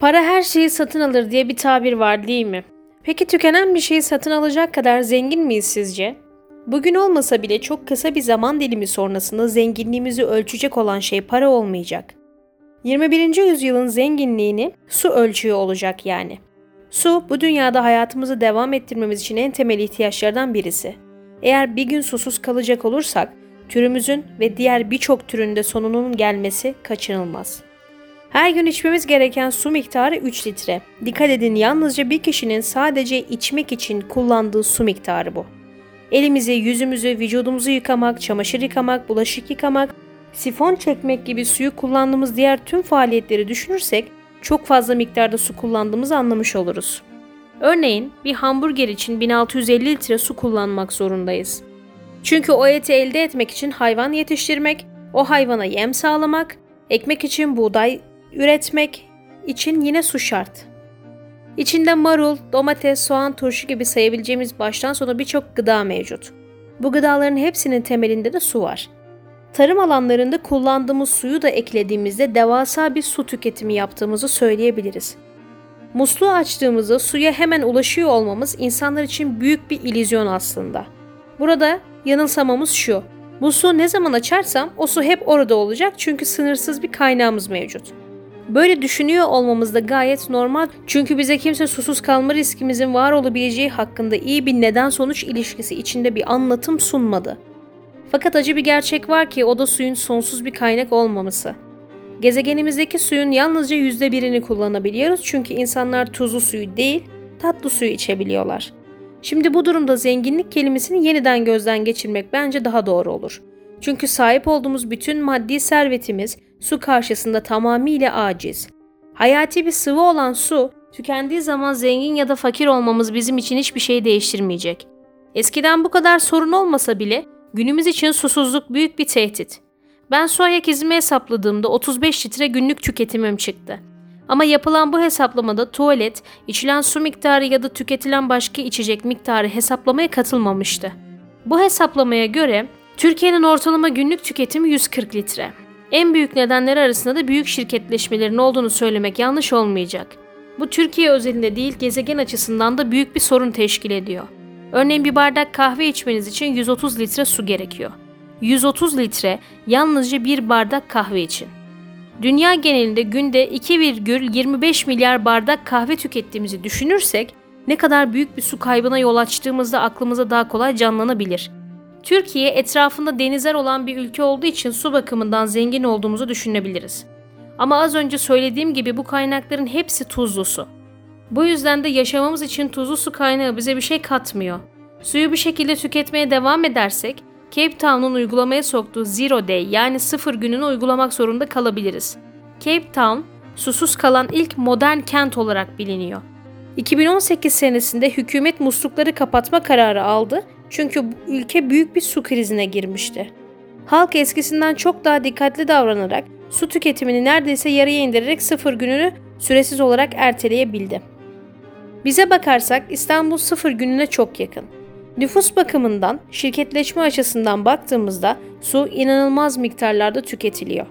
Para her şeyi satın alır diye bir tabir var değil mi? Peki tükenen bir şeyi satın alacak kadar zengin miyiz sizce? Bugün olmasa bile çok kısa bir zaman dilimi sonrasında zenginliğimizi ölçecek olan şey para olmayacak. 21. yüzyılın zenginliğini su ölçüyor olacak yani. Su bu dünyada hayatımızı devam ettirmemiz için en temel ihtiyaçlardan birisi. Eğer bir gün susuz kalacak olursak türümüzün ve diğer birçok türünde sonunun gelmesi kaçınılmaz. Her gün içmemiz gereken su miktarı 3 litre. Dikkat edin yalnızca bir kişinin sadece içmek için kullandığı su miktarı bu. Elimizi, yüzümüzü, vücudumuzu yıkamak, çamaşır yıkamak, bulaşık yıkamak, sifon çekmek gibi suyu kullandığımız diğer tüm faaliyetleri düşünürsek çok fazla miktarda su kullandığımızı anlamış oluruz. Örneğin bir hamburger için 1650 litre su kullanmak zorundayız. Çünkü o eti elde etmek için hayvan yetiştirmek, o hayvana yem sağlamak, ekmek için buğday üretmek için yine su şart. İçinde marul, domates, soğan, turşu gibi sayabileceğimiz baştan sona birçok gıda mevcut. Bu gıdaların hepsinin temelinde de su var. Tarım alanlarında kullandığımız suyu da eklediğimizde devasa bir su tüketimi yaptığımızı söyleyebiliriz. Musluğu açtığımızda suya hemen ulaşıyor olmamız insanlar için büyük bir ilizyon aslında. Burada yanılsamamız şu. Su ne zaman açarsam o su hep orada olacak çünkü sınırsız bir kaynağımız mevcut. Böyle düşünüyor olmamız da gayet normal çünkü bize kimse susuz kalma riskimizin var olabileceği hakkında iyi bir neden sonuç ilişkisi içinde bir anlatım sunmadı. Fakat acı bir gerçek var ki o da suyun sonsuz bir kaynak olmaması. Gezegenimizdeki suyun yalnızca yüzde birini kullanabiliyoruz çünkü insanlar tuzlu suyu değil, tatlı suyu içebiliyorlar. Şimdi bu durumda zenginlik kelimesini yeniden gözden geçirmek bence daha doğru olur. Çünkü sahip olduğumuz bütün maddi servetimiz su karşısında tamamıyla aciz. Hayati bir sıvı olan su, tükendiği zaman zengin ya da fakir olmamız bizim için hiçbir şey değiştirmeyecek. Eskiden bu kadar sorun olmasa bile günümüz için susuzluk büyük bir tehdit. Ben su ayak izimi hesapladığımda 35 litre günlük tüketimim çıktı. Ama yapılan bu hesaplamada tuvalet, içilen su miktarı ya da tüketilen başka içecek miktarı hesaplamaya katılmamıştı. Bu hesaplamaya göre Türkiye'nin ortalama günlük tüketimi 140 litre. En büyük nedenleri arasında da büyük şirketleşmelerin olduğunu söylemek yanlış olmayacak. Bu Türkiye özelinde değil gezegen açısından da büyük bir sorun teşkil ediyor. Örneğin bir bardak kahve içmeniz için 130 litre su gerekiyor. 130 litre yalnızca bir bardak kahve için. Dünya genelinde günde 2,25 milyar bardak kahve tükettiğimizi düşünürsek ne kadar büyük bir su kaybına yol açtığımızda aklımıza daha kolay canlanabilir. Türkiye etrafında denizler olan bir ülke olduğu için su bakımından zengin olduğumuzu düşünebiliriz. Ama az önce söylediğim gibi bu kaynakların hepsi tuzlu su. Bu yüzden de yaşamamız için tuzlu su kaynağı bize bir şey katmıyor. Suyu bir şekilde tüketmeye devam edersek Cape Town'un uygulamaya soktuğu Zero Day yani sıfır gününü uygulamak zorunda kalabiliriz. Cape Town, susuz kalan ilk modern kent olarak biliniyor. 2018 senesinde hükümet muslukları kapatma kararı aldı çünkü ülke büyük bir su krizine girmişti. Halk eskisinden çok daha dikkatli davranarak su tüketimini neredeyse yarıya indirerek sıfır gününü süresiz olarak erteleyebildi. Bize bakarsak İstanbul sıfır gününe çok yakın. Nüfus bakımından, şirketleşme açısından baktığımızda su inanılmaz miktarlarda tüketiliyor.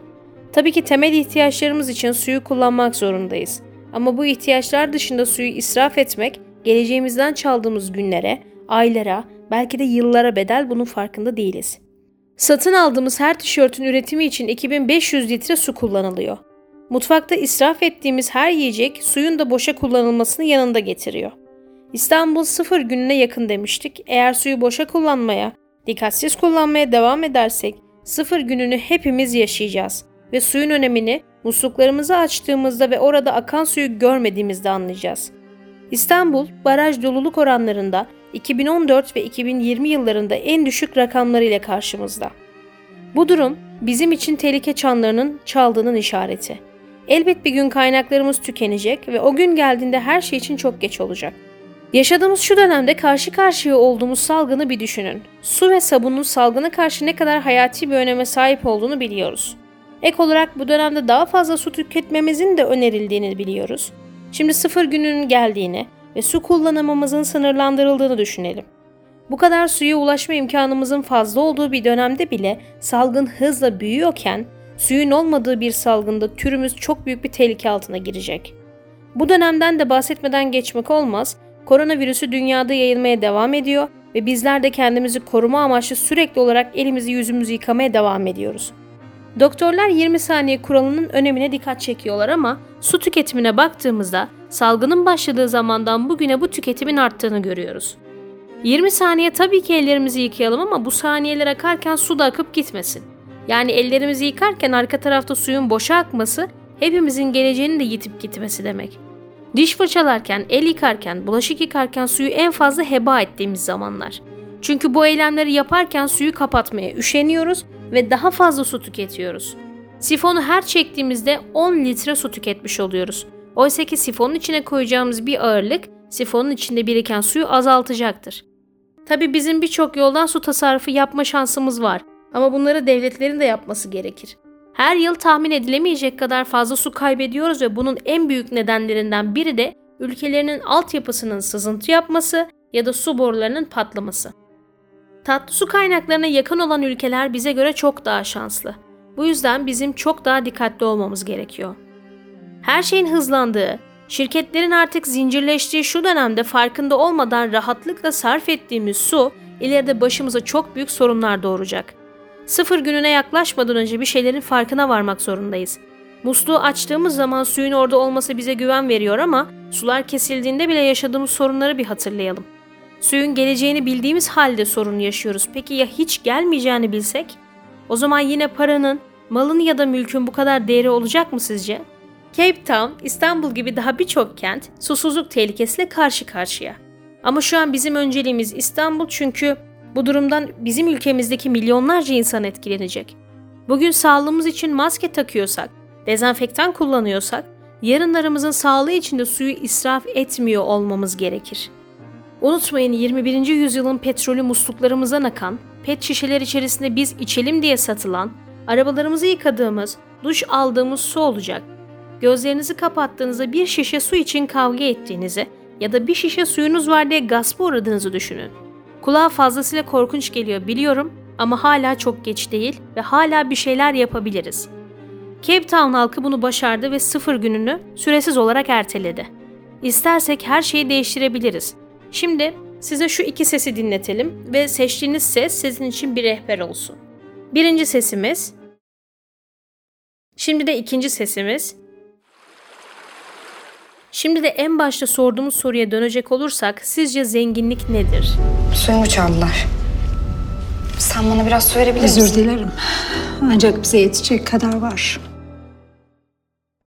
Tabii ki temel ihtiyaçlarımız için suyu kullanmak zorundayız. Ama bu ihtiyaçlar dışında suyu israf etmek, geleceğimizden çaldığımız günlere, aylara, belki de yıllara bedel bunun farkında değiliz. Satın aldığımız her tişörtün üretimi için 2500 litre su kullanılıyor. Mutfakta israf ettiğimiz her yiyecek suyun da boşa kullanılmasını yanında getiriyor. İstanbul sıfır gününe yakın demiştik. Eğer suyu boşa kullanmaya, dikkatsiz kullanmaya devam edersek sıfır gününü hepimiz yaşayacağız ve suyun önemini musluklarımızı açtığımızda ve orada akan suyu görmediğimizde anlayacağız. İstanbul, baraj doluluk oranlarında 2014 ve 2020 yıllarında en düşük rakamlarıyla karşımızda. Bu durum bizim için tehlike çanlarının çaldığının işareti. Elbet bir gün kaynaklarımız tükenecek ve o gün geldiğinde her şey için çok geç olacak. Yaşadığımız şu dönemde karşı karşıya olduğumuz salgını bir düşünün. Su ve sabunun salgına karşı ne kadar hayati bir öneme sahip olduğunu biliyoruz. Ek olarak bu dönemde daha fazla su tüketmemizin de önerildiğini biliyoruz. Şimdi sıfır gününün geldiğini ve su kullanımımızın sınırlandırıldığını düşünelim. Bu kadar suya ulaşma imkanımızın fazla olduğu bir dönemde bile salgın hızla büyüyorken suyun olmadığı bir salgında türümüz çok büyük bir tehlike altına girecek. Bu dönemden de bahsetmeden geçmek olmaz. Koronavirüsü dünyada yayılmaya devam ediyor ve bizler de kendimizi koruma amaçlı sürekli olarak elimizi yüzümüzü yıkamaya devam ediyoruz. Doktorlar 20 saniye kuralının önemine dikkat çekiyorlar ama su tüketimine baktığımızda salgının başladığı zamandan bugüne bu tüketimin arttığını görüyoruz. 20 saniye tabii ki ellerimizi yıkayalım ama bu saniyeler akarken su da akıp gitmesin. Yani ellerimizi yıkarken arka tarafta suyun boşa akması hepimizin geleceğinin de yitip gitmesi demek. Diş fırçalarken, el yıkarken, bulaşık yıkarken suyu en fazla heba ettiğimiz zamanlar. Çünkü bu eylemleri yaparken suyu kapatmaya üşeniyoruz ve daha fazla su tüketiyoruz. Sifonu her çektiğimizde 10 litre su tüketmiş oluyoruz. Oysa ki sifonun içine koyacağımız bir ağırlık sifonun içinde biriken suyu azaltacaktır. Tabi bizim birçok yoldan su tasarrufu yapma şansımız var ama bunları devletlerin de yapması gerekir. Her yıl tahmin edilemeyecek kadar fazla su kaybediyoruz ve bunun en büyük nedenlerinden biri de ülkelerinin altyapısının sızıntı yapması ya da su borularının patlaması. Tatlı su kaynaklarına yakın olan ülkeler bize göre çok daha şanslı. Bu yüzden bizim çok daha dikkatli olmamız gerekiyor. Her şeyin hızlandığı, şirketlerin artık zincirleştiği şu dönemde farkında olmadan rahatlıkla sarf ettiğimiz su ileride başımıza çok büyük sorunlar doğuracak. Sıfır gününe yaklaşmadan önce bir şeylerin farkına varmak zorundayız. Musluğu açtığımız zaman suyun orada olması bize güven veriyor ama sular kesildiğinde bile yaşadığımız sorunları bir hatırlayalım. Suyun geleceğini bildiğimiz halde sorun yaşıyoruz. Peki ya hiç gelmeyeceğini bilsek? O zaman yine paranın, malın ya da mülkün bu kadar değeri olacak mı sizce? Cape Town, İstanbul gibi daha birçok kent susuzluk tehlikesiyle karşı karşıya. Ama şu an bizim önceliğimiz İstanbul çünkü bu durumdan bizim ülkemizdeki milyonlarca insan etkilenecek. Bugün sağlığımız için maske takıyorsak, dezenfektan kullanıyorsak, yarınlarımızın sağlığı için de suyu israf etmiyor olmamız gerekir. Unutmayın 21. yüzyılın petrolü musluklarımızdan akan, pet şişeler içerisinde biz içelim diye satılan, arabalarımızı yıkadığımız, duş aldığımız su olacak. Gözlerinizi kapattığınızda bir şişe su için kavga ettiğinizi ya da bir şişe suyunuz var diye gaspa uğradığınızı düşünün. Kulağa fazlasıyla korkunç geliyor biliyorum ama hala çok geç değil ve hala bir şeyler yapabiliriz. Cape Town halkı bunu başardı ve sıfır gününü süresiz olarak erteledi. İstersek her şeyi değiştirebiliriz. Şimdi size şu iki sesi dinletelim ve seçtiğiniz ses sizin için bir rehber olsun. Birinci sesimiz. Şimdi de ikinci sesimiz. Şimdi de en başta sorduğumuz soruya dönecek olursak sizce zenginlik nedir? Suyumu çaldılar. Sen bana biraz su verebilir misin? Özür dilerim. Ancak bize yetecek kadar var.